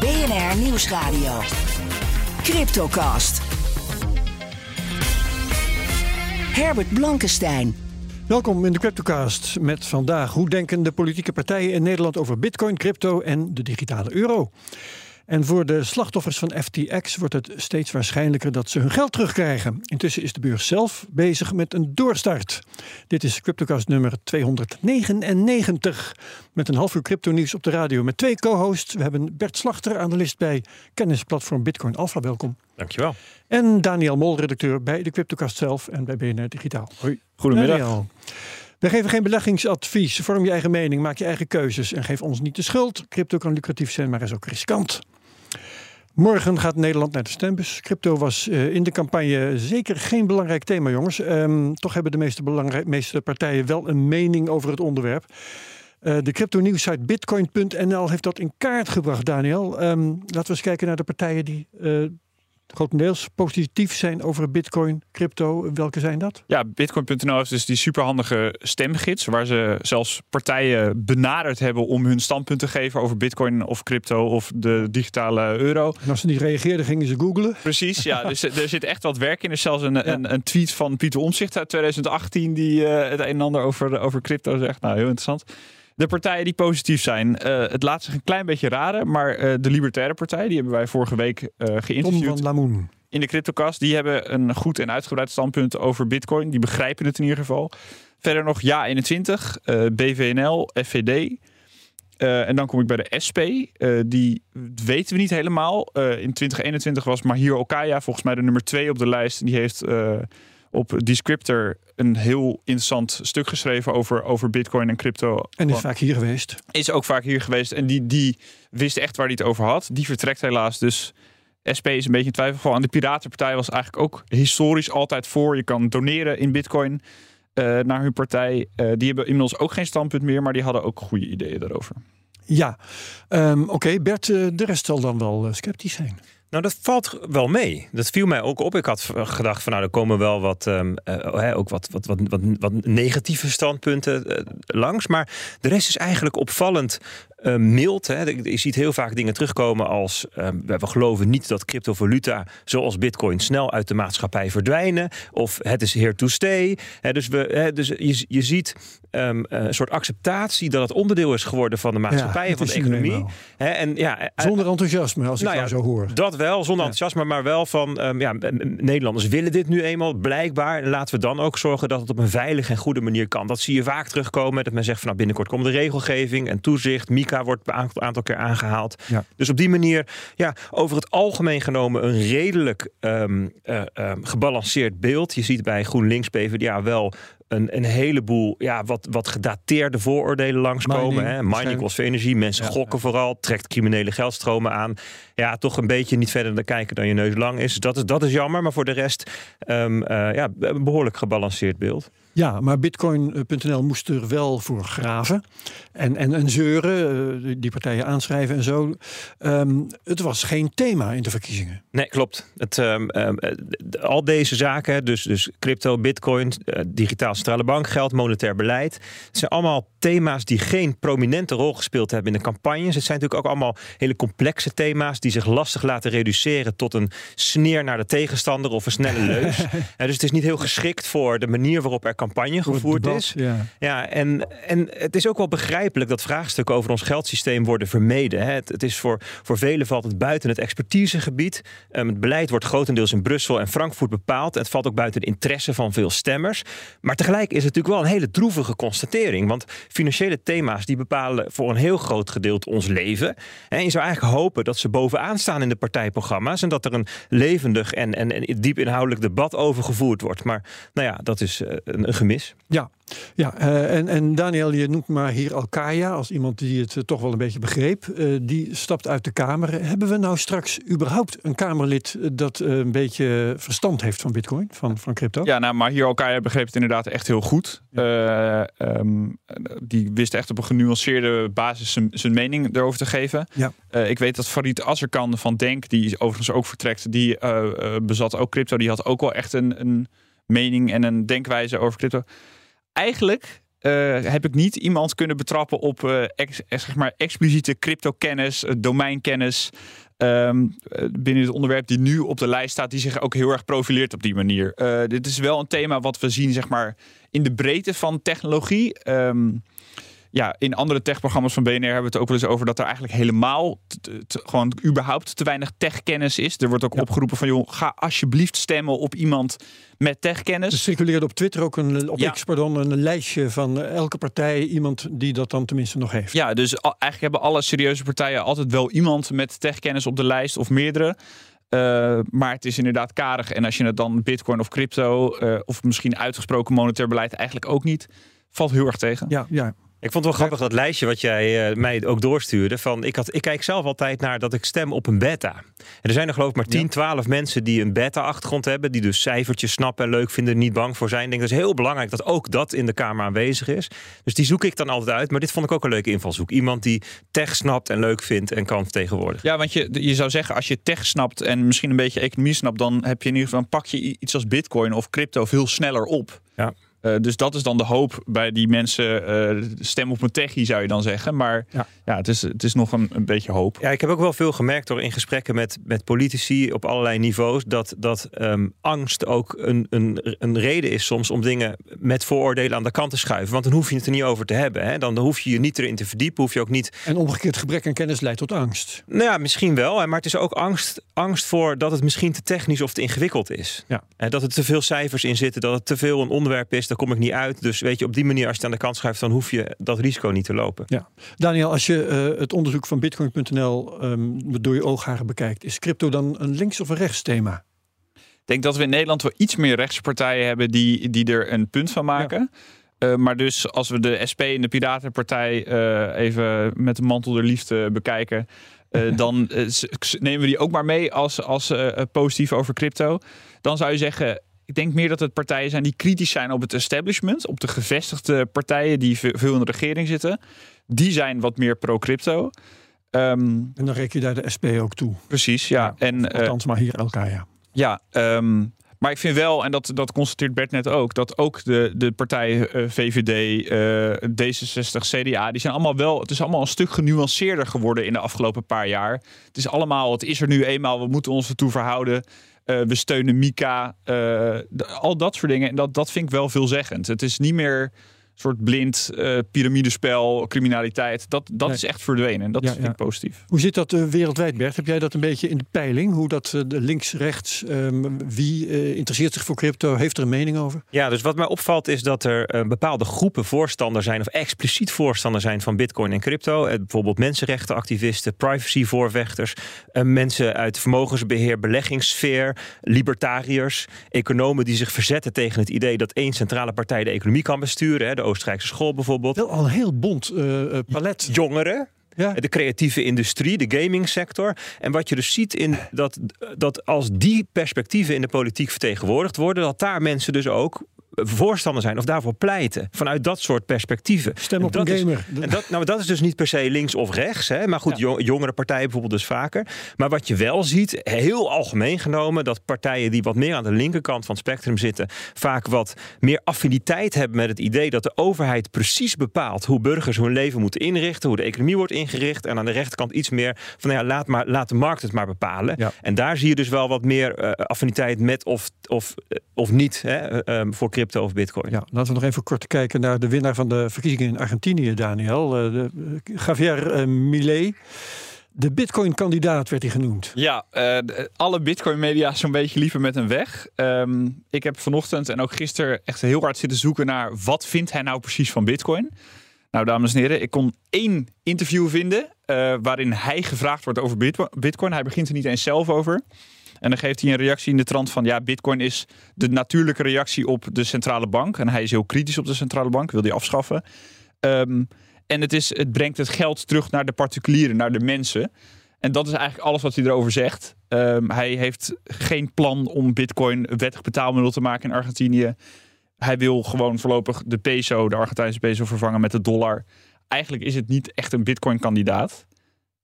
BNR Nieuwsradio. Cryptocast. Herbert Blankenstein. Welkom in de Cryptocast met vandaag hoe denken de politieke partijen in Nederland over bitcoin, crypto en de digitale euro. En voor de slachtoffers van FTX wordt het steeds waarschijnlijker dat ze hun geld terugkrijgen. Intussen is de beurs zelf bezig met een doorstart. Dit is Cryptocast nummer 299. Met een half uur crypto nieuws op de radio met twee co-hosts. We hebben Bert Slachter, analist bij kennisplatform Bitcoin Alpha. Welkom. Dankjewel. En Daniel Mol, redacteur bij de Cryptocast zelf en bij BNR Digitaal. Hoi. Goedemiddag. Daniel. We geven geen beleggingsadvies. Vorm je eigen mening, maak je eigen keuzes en geef ons niet de schuld. Crypto kan lucratief zijn, maar is ook riskant. Morgen gaat Nederland naar de stembus. Crypto was uh, in de campagne zeker geen belangrijk thema, jongens. Um, toch hebben de meeste, partijen wel een mening over het onderwerp. Uh, de crypto-nieuwsite bitcoin.nl heeft dat in kaart gebracht, Daniel. Um, laten we eens kijken naar de partijen die uh, grotendeels positief zijn over bitcoin, crypto. Welke zijn dat? Ja, bitcoin.nl is dus die superhandige stemgids... waar ze zelfs partijen benaderd hebben om hun standpunt te geven... over bitcoin of crypto of de digitale euro. En als ze niet reageerden, gingen ze googlen. Precies, ja. dus er zit echt wat werk in. Er is zelfs een, ja. een, een, tweet van Pieter Omzicht uit 2018... die uh, het een en ander over, over crypto zegt. Nou, heel interessant. De partijen die positief zijn, uh, het laat zich een klein beetje raden. Maar uh, de Libertaire Partij, die hebben wij vorige week uh, geïnterviewd. Tom van Lamoen. In de CryptoCast. Die hebben een goed en uitgebreid standpunt over Bitcoin. Die begrijpen het in ieder geval. Verder nog Ja21, BVNL, FVD. en dan kom ik bij de SP. die weten we niet helemaal. in 2021 was Mahir Okaya volgens mij de nummer 2 op de lijst. Die heeft op Descriptor een heel interessant stuk geschreven over, over bitcoin en crypto. En is vaak hier geweest. Is ook vaak hier geweest. En die, die wist echt waar hij het over had. Die vertrekt helaas. Dus SP is een beetje in twijfelgeval. En de Piratenpartij was eigenlijk ook historisch altijd voor. Je kan doneren in bitcoin uh, naar hun partij. Uh, die hebben inmiddels ook geen standpunt meer. Maar die hadden ook goede ideeën daarover. Ja, um, oké. Okay. Bert, uh, de rest zal dan wel sceptisch zijn. Nou, dat valt wel mee. Dat viel mij ook op. Ik had gedacht van nou, er komen wel wat, um, uh, ook wat, wat, wat, wat, negatieve standpunten uh, langs. Maar de rest is eigenlijk opvallend uh, mild. Hè. Je ziet heel vaak dingen terugkomen als we geloven niet dat cryptovaluta zoals bitcoin snel uit de maatschappij verdwijnen. Of het is here to stay. Hè, dus we, hè, dus je, je ziet um, een soort acceptatie dat het onderdeel is geworden van de maatschappij en van de economie. Hè, en, ja, Zonder enthousiasme, als ik nou jou zo hoor. Dat wel, zonder enthousiasme, maar wel van um, ja, Nederlanders willen dit nu eenmaal, blijkbaar. En laten we dan ook zorgen dat het op een veilige en goede manier kan. Dat zie je vaak terugkomen. Dat men zegt van nou, binnenkort komt de regelgeving en toezicht. Wordt een aantal keer aangehaald. Ja. Dus op die manier, ja, over het algemeen genomen een redelijk um, uh, um, gebalanceerd beeld. Je ziet bij GroenLinks PvdA wel een, een heleboel ja, wat, wat gedateerde vooroordelen langskomen. Mining, hè? Mining kost veel energie, mensen ja, gokken ja. vooral, trekt criminele geldstromen aan. Ja, toch een beetje niet verder naar kijken dan je neus lang is. Dat is, dat is jammer, maar voor de rest um, uh, ja, een behoorlijk gebalanceerd beeld. Ja, maar Bitcoin.nl moest er wel voor graven en, en, en zeuren, uh, die partijen aanschrijven en zo. Um, het was geen thema in de verkiezingen. Nee, klopt. Het, um, um, al deze zaken, dus, dus crypto, bitcoin, uh, digitaal centrale bankgeld, monetair beleid. Het zijn allemaal thema's die geen prominente rol gespeeld hebben in de campagnes. Het zijn natuurlijk ook allemaal hele complexe thema's die zich lastig laten reduceren tot een sneer naar de tegenstander of een snelle leus. uh, dus het is niet heel geschikt voor de manier waarop er campagne gevoerd debat, is. Ja. Ja, en, en het is ook wel begrijpelijk dat vraagstukken over ons geldsysteem worden vermeden. Hè. Het, het, is voor, voor velen valt het buiten het expertisegebied. Um, het beleid wordt grotendeels in Brussel en Frankfurt bepaald. Het valt ook buiten de interesse van veel stemmers. Maar tegelijk is het natuurlijk wel een hele droevige constatering. Want financiële thema's die bepalen voor een heel groot gedeelte ons leven. En je zou eigenlijk hopen dat ze bovenaan staan in de partijprogramma's. En dat er een levendig en, en, en diep inhoudelijk debat over gevoerd wordt. Maar nou ja, dat is een, een gemis. Ja, ja uh, en, en Daniel, je noemt maar hier Alkaya als iemand die het uh, toch wel een beetje begreep. Uh, die stapt uit de Kamer. Hebben we nou straks überhaupt een Kamerlid dat een beetje verstand heeft van Bitcoin, van, van crypto? Ja, nou, maar hier Alkaya begreep het inderdaad echt heel goed. Ja. Um, die wist echt op een genuanceerde basis zijn, zijn mening erover te geven. Ja. ik weet dat Farid Azarkan van Denk, die overigens ook vertrekt, die bezat ook crypto. Die had ook wel echt een, een mening en een denkwijze over crypto. Eigenlijk uh, heb ik niet iemand kunnen betrappen op uh, ex, zeg maar expliciete crypto-kennis, domeinkennis. Um, binnen het onderwerp die nu op de lijst staat, die zich ook heel erg profileert op die manier. dit is wel een thema wat we zien, zeg maar, in de breedte van technologie. Um, ja, in andere techprogramma's van BNR hebben we het ook wel eens over dat er eigenlijk helemaal gewoon überhaupt te weinig techkennis is. Er wordt ook ja. opgeroepen van joh, ga alsjeblieft stemmen op iemand met techkennis. Er circuleerde op Twitter ook een, op ja. X, pardon, een lijstje van elke partij, iemand die dat dan tenminste nog heeft. Ja, dus eigenlijk hebben alle serieuze partijen altijd wel iemand met techkennis op de lijst of meerdere. Uh, maar het is inderdaad karig. En als je het dan bitcoin of crypto uh, of misschien uitgesproken monetair beleid eigenlijk ook niet, valt heel erg tegen. Ja, ja. Ik vond het wel grappig dat lijstje wat jij uh, mij ook doorstuurde. Van, ik, had, ik kijk zelf altijd naar dat ik stem op een beta. En er zijn er geloof ik maar 10, ja. 12 mensen die een beta-achtergrond hebben. Die dus cijfertjes snappen en leuk vinden, niet bang voor zijn. Ik denk dat is heel belangrijk dat ook dat in de Kamer aanwezig is. Dus die zoek ik dan altijd uit. Maar dit vond ik ook een leuke invalshoek. Iemand die tech snapt en leuk vindt en kan vertegenwoordigen. Ja, want je, je zou zeggen als je tech snapt en misschien een beetje economie snapt. Dan heb je in ieder geval, dan pak je iets als bitcoin of crypto veel sneller op. Ja. Uh, dus dat is dan de hoop bij die mensen. Uh, stem op een techie zou je dan zeggen. Maar ja, ja het, is, het is nog een, een beetje hoop. Ja, ik heb ook wel veel gemerkt door in gesprekken met, met politici op allerlei niveaus. Dat, dat um, angst ook een, een, een reden is soms om dingen met vooroordelen aan de kant te schuiven. Want dan hoef je het er niet over te hebben. Hè? Dan hoef je je niet erin te verdiepen. Hoef je ook niet. En omgekeerd gebrek aan kennis leidt tot angst. Nou ja, misschien wel. Maar het is ook angst, angst voor dat het misschien te technisch of te ingewikkeld is. Ja. En dat er te veel cijfers in zitten. Dat het te veel een onderwerp is daar kom ik niet uit. Dus weet je, op die manier, als je het aan de kant schuift, dan hoef je dat risico niet te lopen. Ja. Daniel, als je uh, het onderzoek van Bitcoin.nl um, door je oogharen bekijkt, is crypto dan een links- of een rechts thema? Ik denk dat we in Nederland wel iets meer rechtspartijen hebben die, die er een punt van maken. Ja. Uh, maar dus als we de SP en de Piratenpartij uh, even met de mantel der liefde bekijken. Uh, dan nemen we die ook maar mee als, als positief over crypto. Dan zou je zeggen, ik denk meer dat het partijen zijn die kritisch zijn op het establishment, op de gevestigde partijen die veel in de regering zitten. Die zijn wat meer pro-crypto. Um, en dan reken je daar de SP ook toe. Precies, ja. ja en, althans, uh, maar hier elkaar, ja. Ja, um, maar ik vind wel, en dat, dat constateert Bert net ook, dat ook de, de partijen uh, VVD, uh, D66, CDA, die zijn allemaal wel, het is allemaal een stuk genuanceerder geworden in de afgelopen paar jaar. Het is allemaal, het is er nu eenmaal, we moeten ons ertoe verhouden. Uh, we steunen Mika, de, al dat soort dingen. En dat, dat vind ik wel veelzeggend. Het is niet meer soort blind uh, piramidespel, criminaliteit. Dat, dat nee. is echt verdwenen. En dat ja, vind ik ja. positief. Hoe zit dat wereldwijd, Bert? Heb jij dat een beetje in de peiling? Hoe dat links-rechts, um, wie interesseert zich voor crypto? Heeft er een mening over? Ja, dus wat mij opvalt is dat er bepaalde groepen voorstander zijn... of expliciet voorstander zijn van bitcoin en crypto. bijvoorbeeld mensenrechtenactivisten, privacyvoorvechters... mensen uit vermogensbeheer, beleggingssfeer... libertariërs, economen die zich verzetten tegen het idee... dat één centrale partij de economie kan besturen... Hè, de Oostenrijkse school bijvoorbeeld. Wel al een heel bond uh, palet. Jongeren. Ja. De creatieve industrie, de gamingsector. En wat je dus ziet in dat, dat als die perspectieven in de politiek vertegenwoordigd worden, dat daar mensen dus ook voorstander zijn of daarvoor pleiten vanuit dat soort perspectieven. Stem op een gamer. Is, en dat, nou, dat is dus niet per se links of rechts. Hè? Maar goed, ja. jongere partijen bijvoorbeeld dus vaker. Maar wat je wel ziet, heel algemeen genomen, dat partijen die wat meer aan de linkerkant van het spectrum zitten, vaak wat meer affiniteit hebben met het idee dat de overheid precies bepaalt hoe burgers hun leven moeten inrichten, hoe de economie wordt ingericht. En aan de rechterkant iets meer van ja, laat, maar, laat de markt het maar bepalen. Ja. En daar zie je dus wel wat meer uh, affiniteit met of, of, of niet hè, um, voor crypto of bitcoin. Ja, laten we nog even kort kijken naar de winnaar van de verkiezingen in Argentinië, Daniel. Uh, de, uh, Javier uh, Milei. De Bitcoin-kandidaat werd hij genoemd. Ja, uh, alle Bitcoin-media zo'n beetje liever met hem weg. Um, ik heb vanochtend en ook gisteren echt heel hard zitten zoeken naar wat vindt hij nou precies van Bitcoin. Nou, dames en heren, ik kon één interview vinden uh, waarin hij gevraagd wordt over Bitcoin. Hij begint er niet eens zelf over. En dan geeft hij een reactie in de trant van... ja, bitcoin is de natuurlijke reactie op de centrale bank. En hij is heel kritisch op de centrale bank, wil die afschaffen. Ehm, en het, is, het brengt het geld terug naar de particulieren, naar de mensen. En dat is eigenlijk alles wat hij erover zegt. Ehm, hij heeft geen plan om bitcoin wettig betaalmiddel te maken in Argentinië. Hij wil gewoon voorlopig de peso, de Argentijnse peso, vervangen met de dollar. Eigenlijk is het niet echt een bitcoin-kandidaat.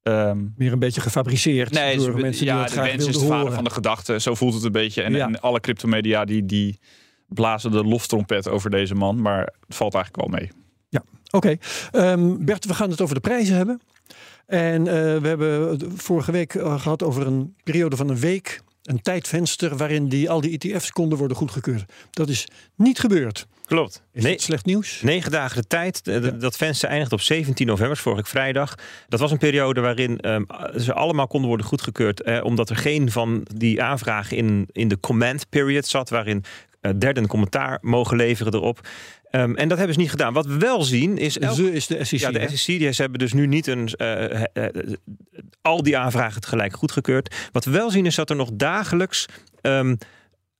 Ehm, Meer een beetje gefabriceerd nee, door mensen die ja, dat de graag is de vader van de gedachte. Zo voelt het een beetje. En, Ja. en alle cryptomedia die, die blazen de loftrompet over deze man. Maar het valt eigenlijk wel mee. Oké, Ehm, Bert, we gaan het over de prijzen hebben. En eh, we hebben het vorige week eh, gehad over een periode van een week, een tijdvenster waarin die, al die ETF's konden worden goedgekeurd. Dat is niet gebeurd. Klopt. Is Nee, slecht nieuws? Negen dagen de tijd. Dat venster eindigt op 17 november, vorige vrijdag. Dat was een periode waarin ehm, ze allemaal konden worden goedgekeurd. Eh, omdat er geen van die aanvragen in, in de comment period zat. Waarin eh, derden commentaar mogen leveren erop. Ehm, en dat hebben ze niet gedaan. Wat we wel zien is. elk- Ze is de SEC. ja, de hè? SEC die, ze hebben dus nu niet een, eh, al die aanvragen tegelijk goedgekeurd. Wat we wel zien is dat er nog dagelijks ehm,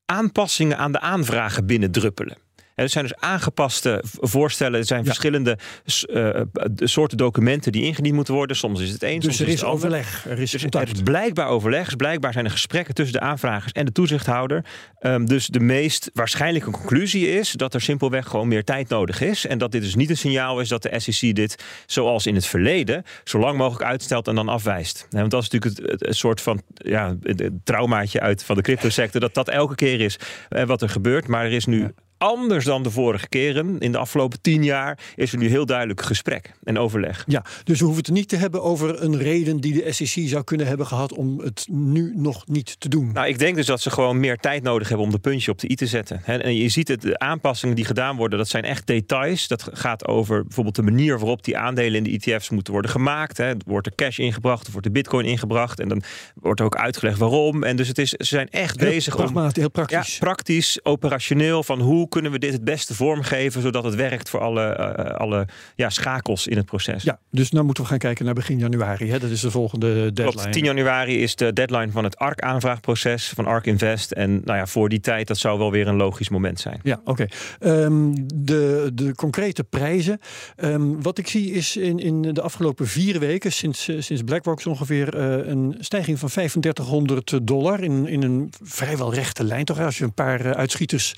aanpassingen aan de aanvragen binnendruppelen. Er zijn dus aangepaste voorstellen. Er zijn Ja. verschillende eh, de soorten documenten die ingediend moeten worden. Soms is het één, Dus soms er is is het overleg, er is Dus er is blijkbaar overleg. Dus blijkbaar zijn er gesprekken tussen de aanvragers en de toezichthouder. Ehm, dus de meest waarschijnlijke conclusie is dat er simpelweg gewoon meer tijd nodig is. En dat dit dus niet een signaal is dat de SEC dit, zoals in het verleden, zo lang mogelijk uitstelt en dan afwijst. Nee, want dat is natuurlijk het, soort van ja, het, traumaatje uit van de cryptosector. Dat dat elke keer is eh, wat er gebeurt. Maar er is nu. Anders dan de vorige keren, in de afgelopen tien jaar, is er nu heel duidelijk gesprek en overleg. Ja, dus we hoeven het niet te hebben over een reden die de SEC zou kunnen hebben gehad om het nu nog niet te doen. Nou, ik denk dus dat ze gewoon meer tijd nodig hebben om de puntje op de i te zetten. En je ziet het, de aanpassingen die gedaan worden, dat zijn echt details. Dat gaat over bijvoorbeeld de manier waarop die aandelen in de ETF's moeten worden gemaakt. Hè. Wordt er cash ingebracht of wordt er bitcoin ingebracht? En dan wordt er ook uitgelegd waarom. En dus het is, ze zijn echt heel bezig om heel ja, praktisch. praktisch, operationeel. Van hoe kunnen we dit het beste vormgeven zodat het werkt voor alle, eh, alle ja, schakels in het proces. Ja, dus nu moeten we gaan kijken naar begin januari. Hè? Dat is de volgende deadline. Klopt, 10 januari is de deadline van het ARK-aanvraagproces van ARK Invest. En nou ja, voor die tijd, dat zou wel weer een logisch moment zijn. Ja, oké. Ehm, de, de concrete prijzen. Ehm, wat ik zie is in, in de afgelopen vier weken, sinds, eh, sinds BlackRock ongeveer, eh, een stijging van 3500 dollar in, in een vrijwel rechte lijn. Toch als je een paar eh, uitschieters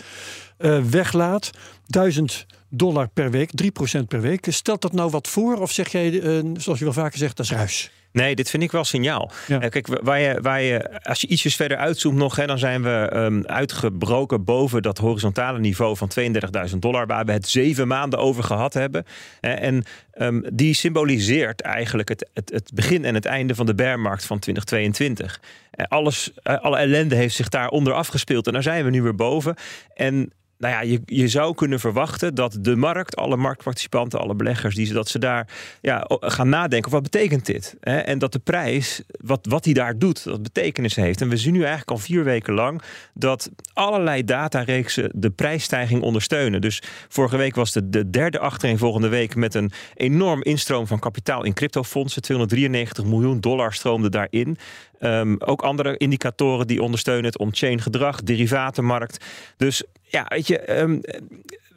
eh, weglaat. 1000 dollar per week, 3% per week. Stelt dat nou wat voor? Of zeg jij, eh, zoals je wel vaker zegt, dat is ruis? Nee, dit vind ik wel signaal. Ja. Eh, kijk, waar je, waar je, als je ietsjes verder uitzoomt nog, hè, dan zijn we ehm, uitgebroken boven dat horizontale niveau van 32.000 dollar, waar we het zeven maanden over gehad hebben. En ehm, die symboliseert eigenlijk het, het, het begin en het einde van de bearmarkt van 2022. Eh, alles, alle ellende heeft zich daaronder afgespeeld en daar zijn we nu weer boven. En nou ja, je, je zou kunnen verwachten dat de markt, alle marktparticipanten, alle beleggers, die, dat ze daar ja, gaan nadenken. Wat betekent dit? Hè? En dat de prijs, wat, wat die daar doet, dat betekenis heeft. En we zien nu eigenlijk al vier weken lang dat allerlei datareeksen de prijsstijging ondersteunen. Dus vorige week was de, de derde achtereenvolgende week met een enorm instroom van kapitaal in cryptofondsen. 293 miljoen dollar stroomde daarin. Ehm, ook andere indicatoren die ondersteunen het on-chain gedrag, derivatenmarkt. Dus ja, weet je, ehm,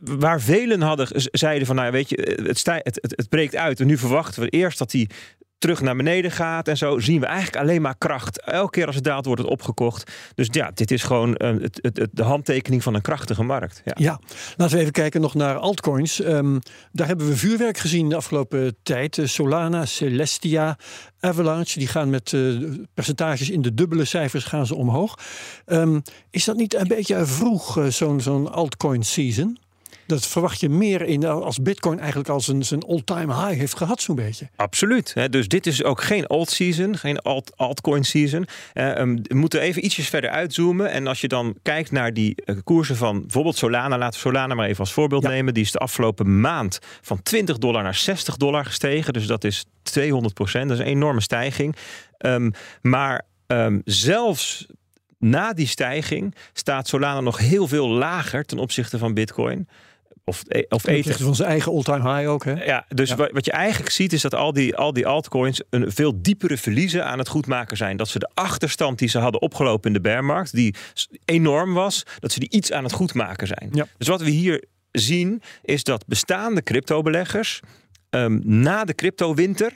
waar velen hadden zeiden van, nou weet je, het, het, het breekt uit. En nu verwachten we eerst dat die terug naar beneden gaat en zo zien we eigenlijk alleen maar kracht. Elke keer als het daalt wordt het opgekocht. Dus ja, dit is gewoon eh, het, het, de handtekening van een krachtige markt. Ja. Laten we even kijken nog naar altcoins. Ehm, daar hebben we vuurwerk gezien de afgelopen tijd. Eh, Solana, Celestia, Avalanche, die gaan met eh, percentages in de dubbele cijfers gaan ze omhoog. Ehm, is dat niet een beetje vroeg, zo'n zo'n altcoin season? Dat verwacht je meer in als Bitcoin eigenlijk als een zijn all-time high heeft gehad, zo'n beetje. Absoluut. Hè. Dus dit is ook geen alt season, geen alt, altcoin season. Eh, ehm, we moeten even ietsjes verder uitzoomen. En als je dan kijkt naar die eh, koersen van bijvoorbeeld Solana, laten we Solana maar even als voorbeeld Ja. nemen. Die is de afgelopen maand van 20 dollar naar 60 dollar gestegen. Dus dat is 200 procent. Dat is een enorme stijging. Ehm, maar ehm, zelfs na die stijging staat Solana nog heel veel lager ten opzichte van Bitcoin. Of, e- of Eten van zijn eigen all-time high ook, hè? Ja, dus Ja. Wat, je eigenlijk ziet is dat al die, al die altcoins een veel diepere verliezen aan het goedmaken zijn. Dat ze de achterstand die ze hadden opgelopen in de bearmarkt, die enorm was, dat ze die iets aan het goedmaken zijn. Ja. Dus wat we hier zien is dat bestaande cryptobeleggers ehm, na de cryptowinter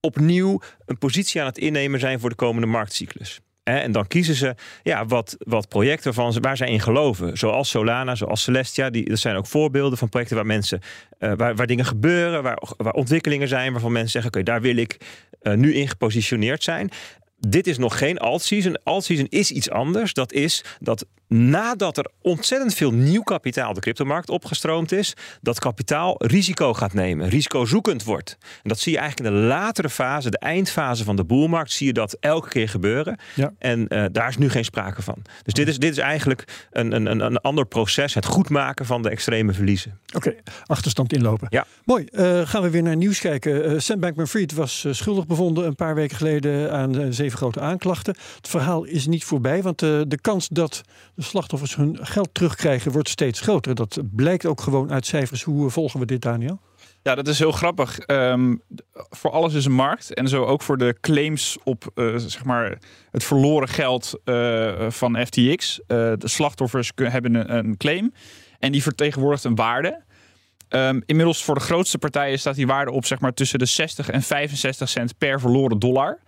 opnieuw een positie aan het innemen zijn voor de komende marktcyclus. En dan kiezen ze ja, wat, wat projecten ze, waar zij in geloven. Zoals Solana, zoals Celestia. Die, dat zijn ook voorbeelden van projecten waar mensen eh, waar, waar dingen gebeuren, waar, waar ontwikkelingen zijn, waarvan mensen zeggen: Oké, daar wil ik eh, nu in gepositioneerd zijn. Dit is nog geen alt-season. Alt-season is iets anders. Dat is dat nadat er ontzettend veel nieuw kapitaal de cryptomarkt opgestroomd is, dat kapitaal risico gaat nemen, risicozoekend wordt. En dat zie je eigenlijk in de latere fase, de eindfase van de boelmarkt, zie je dat elke keer gebeuren. Ja. En eh, daar is nu geen sprake van. Dus dit is, dit is eigenlijk een, een, een, een ander proces, het goedmaken van de extreme verliezen. Oké, achterstand inlopen. Ja. Mooi. Eh, gaan we weer naar nieuws kijken. Eh Sam Bankman-Fried was schuldig bevonden een paar weken geleden aan zeven grote aanklachten. Het verhaal is niet voorbij, want de kans dat de slachtoffers hun geld terugkrijgen wordt steeds groter. Dat blijkt ook gewoon uit cijfers. Hoe eh, volgen we dit, Daniel? Ja, dat is heel grappig. Ehm, voor alles is een markt. En zo ook voor de claims op eh, zeg maar het verloren geld eh, van FTX. De slachtoffers hebben een, een claim. En die vertegenwoordigt een waarde. Ehm, inmiddels voor de grootste partijen staat die waarde op zeg maar, tussen de 60 en 65 cent per verloren dollar.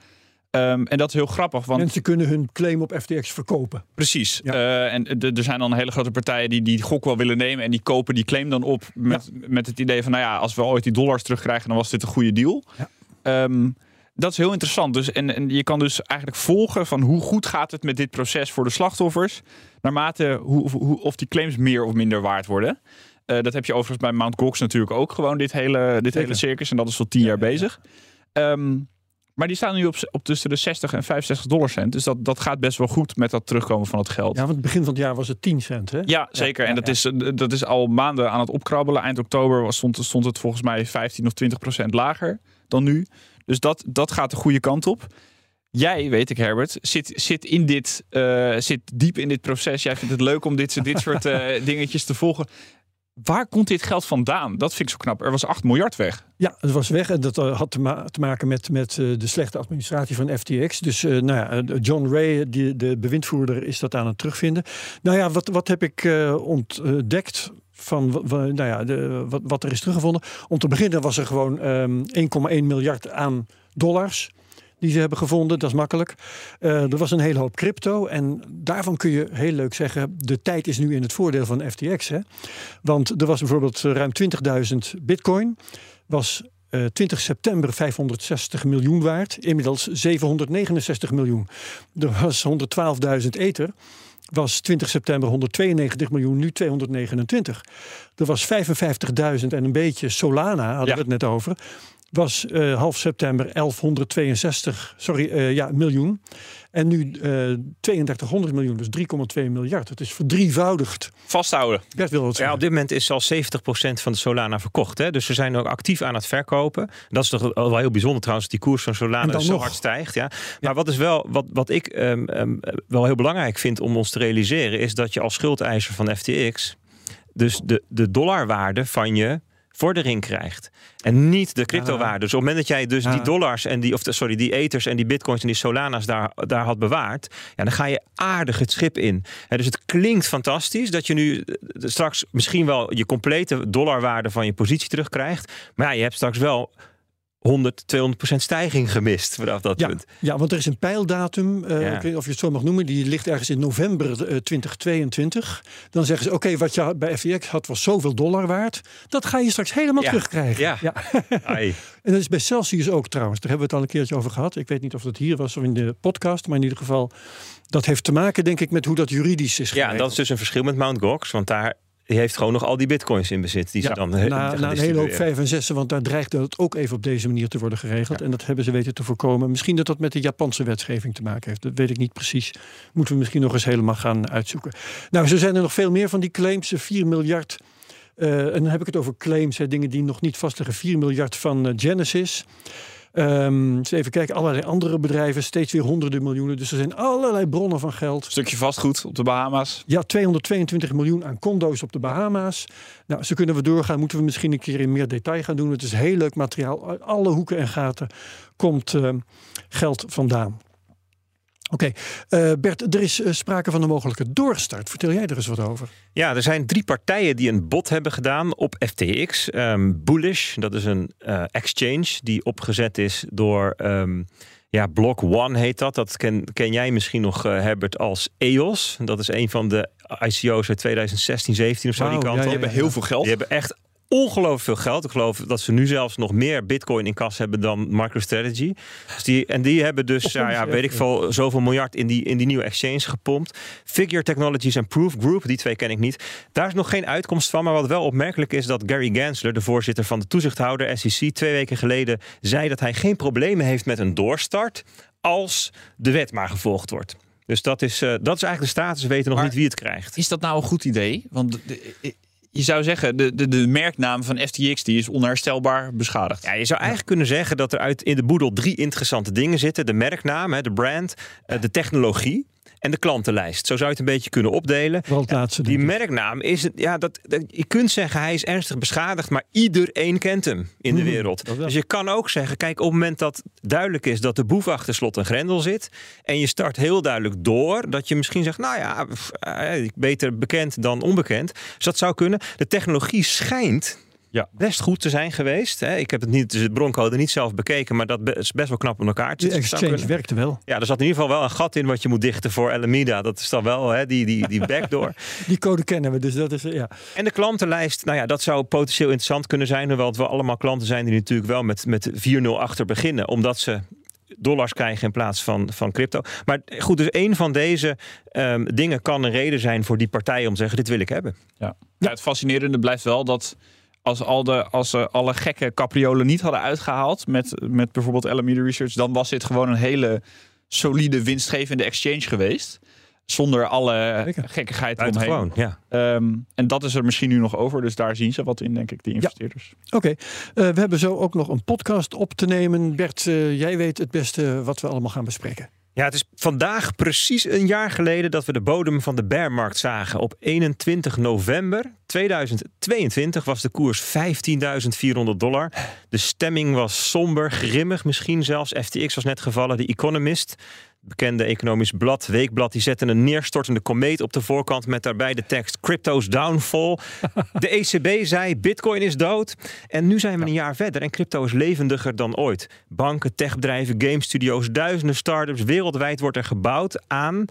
Ehm, en dat is heel grappig, want Mensen kunnen hun claim op FTX verkopen. Precies. Ja. Eh, en er zijn dan hele grote partijen die die gok wel willen nemen. En die kopen die claim dan op met, met het idee van... nou ja, als we ooit die dollars terugkrijgen, dan was dit een goede deal. Ja. Ehm, dat is heel interessant. Dus, en, en je kan dus eigenlijk volgen van hoe goed gaat het met dit proces voor de slachtoffers. Naarmate hoe, hoe, of die claims meer of minder waard worden. Eh, dat heb je overigens bij Mount Gox natuurlijk ook gewoon, dit hele, dit hele circus. En dat is al tien jaar bezig. Ehm, maar die staan nu op, op tussen de 60 en 65 dollar cent. Dus dat, dat gaat best wel goed met dat terugkomen van het geld. Ja, want begin van het jaar was het 10 cent, hè? Ja, zeker. ja, en dat. Is, eh, dat is al maanden aan het opkrabbelen. Eind oktober was, stond, stond het volgens mij 15 of 20 procent lager dan nu. Dus dat, dat gaat de goede kant op. Jij, weet ik Herbert, zit, zit, in dit, eh, zit diep in dit proces. Jij vindt het leuk om dit, dit soort eh, dingetjes te volgen. Waar komt dit geld vandaan? Dat vind ik zo knap. Er was 8 miljard weg. Ja, het was weg en dat eh, had te, ma- te maken met, met eh, de slechte administratie van FTX. Dus eh, nou ja, John Ray, die, de bewindvoerder, is dat aan het terugvinden. Nou ja, wat, wat heb ik ontdekt van nou ja, de, wat, wat er is teruggevonden? Om te beginnen was er gewoon ehm 1,1 miljard aan dollars die ze hebben gevonden. Dat is makkelijk. Eh, er was een hele hoop crypto. En daarvan kun je heel leuk zeggen... de tijd is nu in het voordeel van FTX. Hè? Want er was bijvoorbeeld eh, ruim 20.000 bitcoin. Was eh, 20 september 560 miljoen waard. Inmiddels 769 miljoen. Er was 112.000 ether. Was 20 september 192 miljoen, nu 229. Er was 55.000 en een beetje Solana, hadden Ja. we het net over was eh, half september 1162 sorry, eh, ja, miljoen. En nu eh 3200 miljoen, dus 3,2 miljard. Het is verdrievoudigd. Vasthouden. Bert wil wat Ja, op dit moment is al 70% van de Solana verkocht. Hè? Dus ze zijn ook actief aan het verkopen. Dat is toch wel heel bijzonder trouwens, dat die koers van Solana zo nog. hard stijgt. Ja. Maar wat, is wel, wat, wat ik ehm, ehm, wel heel belangrijk vind om ons te realiseren... is dat je als schuldeiser van FTX... dus de, de dollarwaarde van je vordering krijgt. En niet de cryptowaarde. Dus op het moment dat jij dus die dollars en die, of sorry, die ethers en die bitcoins en die solana's daar, daar had bewaard, ja, dan ga je aardig het schip in. Dus het klinkt fantastisch dat je nu eh, straks misschien wel je complete dollarwaarde van je positie terugkrijgt. Maar ja, je hebt straks wel 100, 200 procent stijging gemist vanaf dat Ja, punt. ja, want er is een pijldatum, eh, Ja. ik weet niet of je het zo mag noemen, die ligt ergens in november eh, 2022. Dan zeggen ze, oké, wat je bij FTX had was zoveel dollar waard. Dat ga je straks helemaal Ja. terugkrijgen. Ja. Ai. En dat is bij Celsius ook trouwens. Daar hebben we het al een keertje over gehad. Ik weet niet of dat hier was of in de podcast, maar in ieder geval, dat heeft te maken denk ik met hoe dat juridisch is Ja, geregeld. dat is dus een verschil met Mt. Gox, want daar die heeft gewoon nog al die bitcoins in bezit die Ja, ze dan eh, na, na een hele hoop vijf en zessen, want daar dreigde het ook even op deze manier te worden geregeld. En dat hebben ze weten te voorkomen. Misschien dat dat met de Japanse wetgeving te maken heeft. Dat weet ik niet precies. Moeten we misschien nog eens helemaal gaan uitzoeken. Nou, zo zijn er nog veel meer van die claims. 4 miljard. eh, en dan heb ik het over claims, hè, dingen die nog niet vastliggen. 4 miljard van eh, Genesis. Ehm, eens even kijken, allerlei andere bedrijven, steeds weer honderden miljoenen. Dus er zijn allerlei bronnen van geld. Stukje vastgoed op de Bahama's. Ja, 222 miljoen aan condo's op de Bahama's. Nou, zo kunnen we doorgaan. Moeten we misschien een keer in meer detail gaan doen. Het is heel leuk materiaal. Uit alle hoeken en gaten komt ehm, geld vandaan. Oké, eh, Bert, er is eh, sprake van een mogelijke doorstart. Vertel jij er eens wat over? Ja, er zijn drie partijen die een bod hebben gedaan op FTX. Ehm, Bullish, dat is een eh, exchange die opgezet is door ehm, ja, Block One heet dat. Dat ken, ken jij misschien nog, Herbert, als EOS. Dat is een van de ICO's uit 2016, 17 of zo. die kant ja, op. ja, Die hebben heel veel geld. Die hebben echt ongelooflijk veel geld. Ik geloof dat ze nu zelfs nog meer bitcoin in kas hebben dan MicroStrategy. Dus die, en die hebben dus, ja, ja, weet ik veel, zoveel miljard in die, in die nieuwe exchange gepompt. Figure Technologies en Proof Group, die twee ken ik niet. Daar is nog geen uitkomst van. Maar wat wel opmerkelijk is dat Gary Gensler, de voorzitter van de toezichthouder SEC, twee weken geleden zei dat hij geen problemen heeft met een doorstart als de wet maar gevolgd wordt. Dus dat is, eh, dat is eigenlijk de status. We weten nog Maar- niet wie het krijgt. Is dat nou een goed idee? Want de- de- je zou zeggen, de, de, de merknaam van FTX die is onherstelbaar beschadigd. Ja, je zou eigenlijk kunnen zeggen dat er uit in de boedel drie interessante dingen zitten: de merknaam, hè, de brand, eh, de technologie en de klantenlijst. Zo zou je het een beetje kunnen opdelen. Laatste. Die merknaam is het, ja, dat, dat- je kunt zeggen hij is ernstig beschadigd, maar iedereen kent hem in de Mhm, wereld. Dus je kan ook zeggen, kijk, op het moment dat duidelijk is dat de boef achter slot en grendel zit, en je start heel duidelijk door, dat je misschien zegt, nou ja, eh, beter bekend dan onbekend. Dus dat zou kunnen. De technologie schijnt. Ja. Best goed te zijn geweest. Hè. Ik heb het niet, dus het broncode niet zelf bekeken, maar dat be- is best wel knap in elkaar. De Het zou exchange kunnen. werkte wel. Ja, er zat in ieder geval wel een gat in wat je moet dichten voor Alameda. Dat is dan wel hè, die, die, die backdoor. Die code kennen we, dus dat is, ja. En de klantenlijst, nou ja, dat zou potentieel interessant kunnen zijn. Hoewel het wel allemaal klanten zijn die natuurlijk wel met, met 4-0 achter beginnen. Omdat ze dollars krijgen in plaats van, van crypto. Maar goed, dus één van deze ehm, dingen kan een reden zijn voor die partijen om te zeggen, dit wil ik hebben. Ja. Ja, het fascinerende blijft wel dat als, al de, als ze alle gekke capriolen niet hadden uitgehaald met, met bijvoorbeeld Alameda Research, dan was dit gewoon een hele solide winstgevende exchange geweest. Zonder alle gekkigheid omheen. Ja. Ehm, en dat is er misschien nu nog over. Dus daar zien ze wat in, denk ik, die investeerders. Oké, Eh, we hebben zo ook nog een podcast op te nemen. Bert, eh, jij weet het beste wat we allemaal gaan bespreken. Ja, het is vandaag precies een jaar geleden dat we de bodem van de bearmarkt zagen. Op 21 november 2022 was de koers 15.400 dollar. De stemming was somber, grimmig misschien zelfs. FTX was net gevallen, de Economist, bekende economisch blad, weekblad, die zette een neerstortende komeet op de voorkant met daarbij de tekst Crypto's downfall. De ECB zei Bitcoin is dood. En nu zijn we een jaar verder en crypto is levendiger dan ooit. Banken, techbedrijven, game studio's, duizenden start-ups wereldwijd wordt er gebouwd aan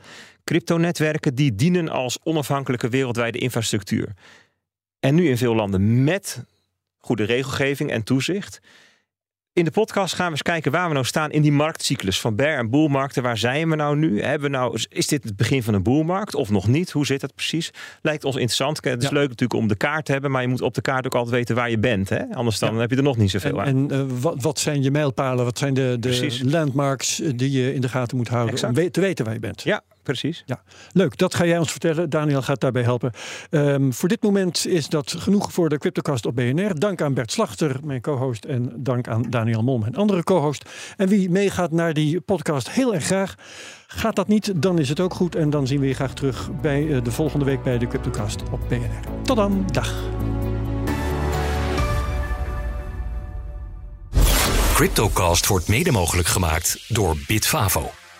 cryptonetwerken die dienen als onafhankelijke wereldwijde infrastructuur. En nu in veel landen met goede regelgeving en toezicht. In de podcast gaan we eens kijken waar we nou staan in die marktcyclus van bear- en boelmarkten. Waar zijn we nou nu? Hebben we nou, is dit het begin van een boelmarkt of nog niet? Hoe zit het precies? Lijkt ons interessant. Het is Ja. leuk natuurlijk om de kaart te hebben, maar je moet op de kaart ook altijd weten waar je bent. Hè? Anders dan Ja. heb je er nog niet zoveel En, aan. en eh, wat, wat zijn je mijlpalen? Wat zijn de, de landmarks eh, die je in de gaten moet houden Exact. om te weten waar je bent? Ja, precies. Leuk, dat ga jij ons vertellen. Daniel gaat daarbij helpen. Ehm, voor dit moment is dat genoeg voor de Cryptocast op BNR. Dank aan Bert Slachter, mijn co-host. En dank aan Daniel Mol, mijn andere co-host. En wie meegaat naar die podcast heel erg graag. Gaat dat niet, dan is het ook goed. En dan zien we je graag terug bij eh, de volgende week bij de Cryptocast op BNR. Tot dan, dag. Cryptocast wordt mede mogelijk gemaakt door Bitfavo,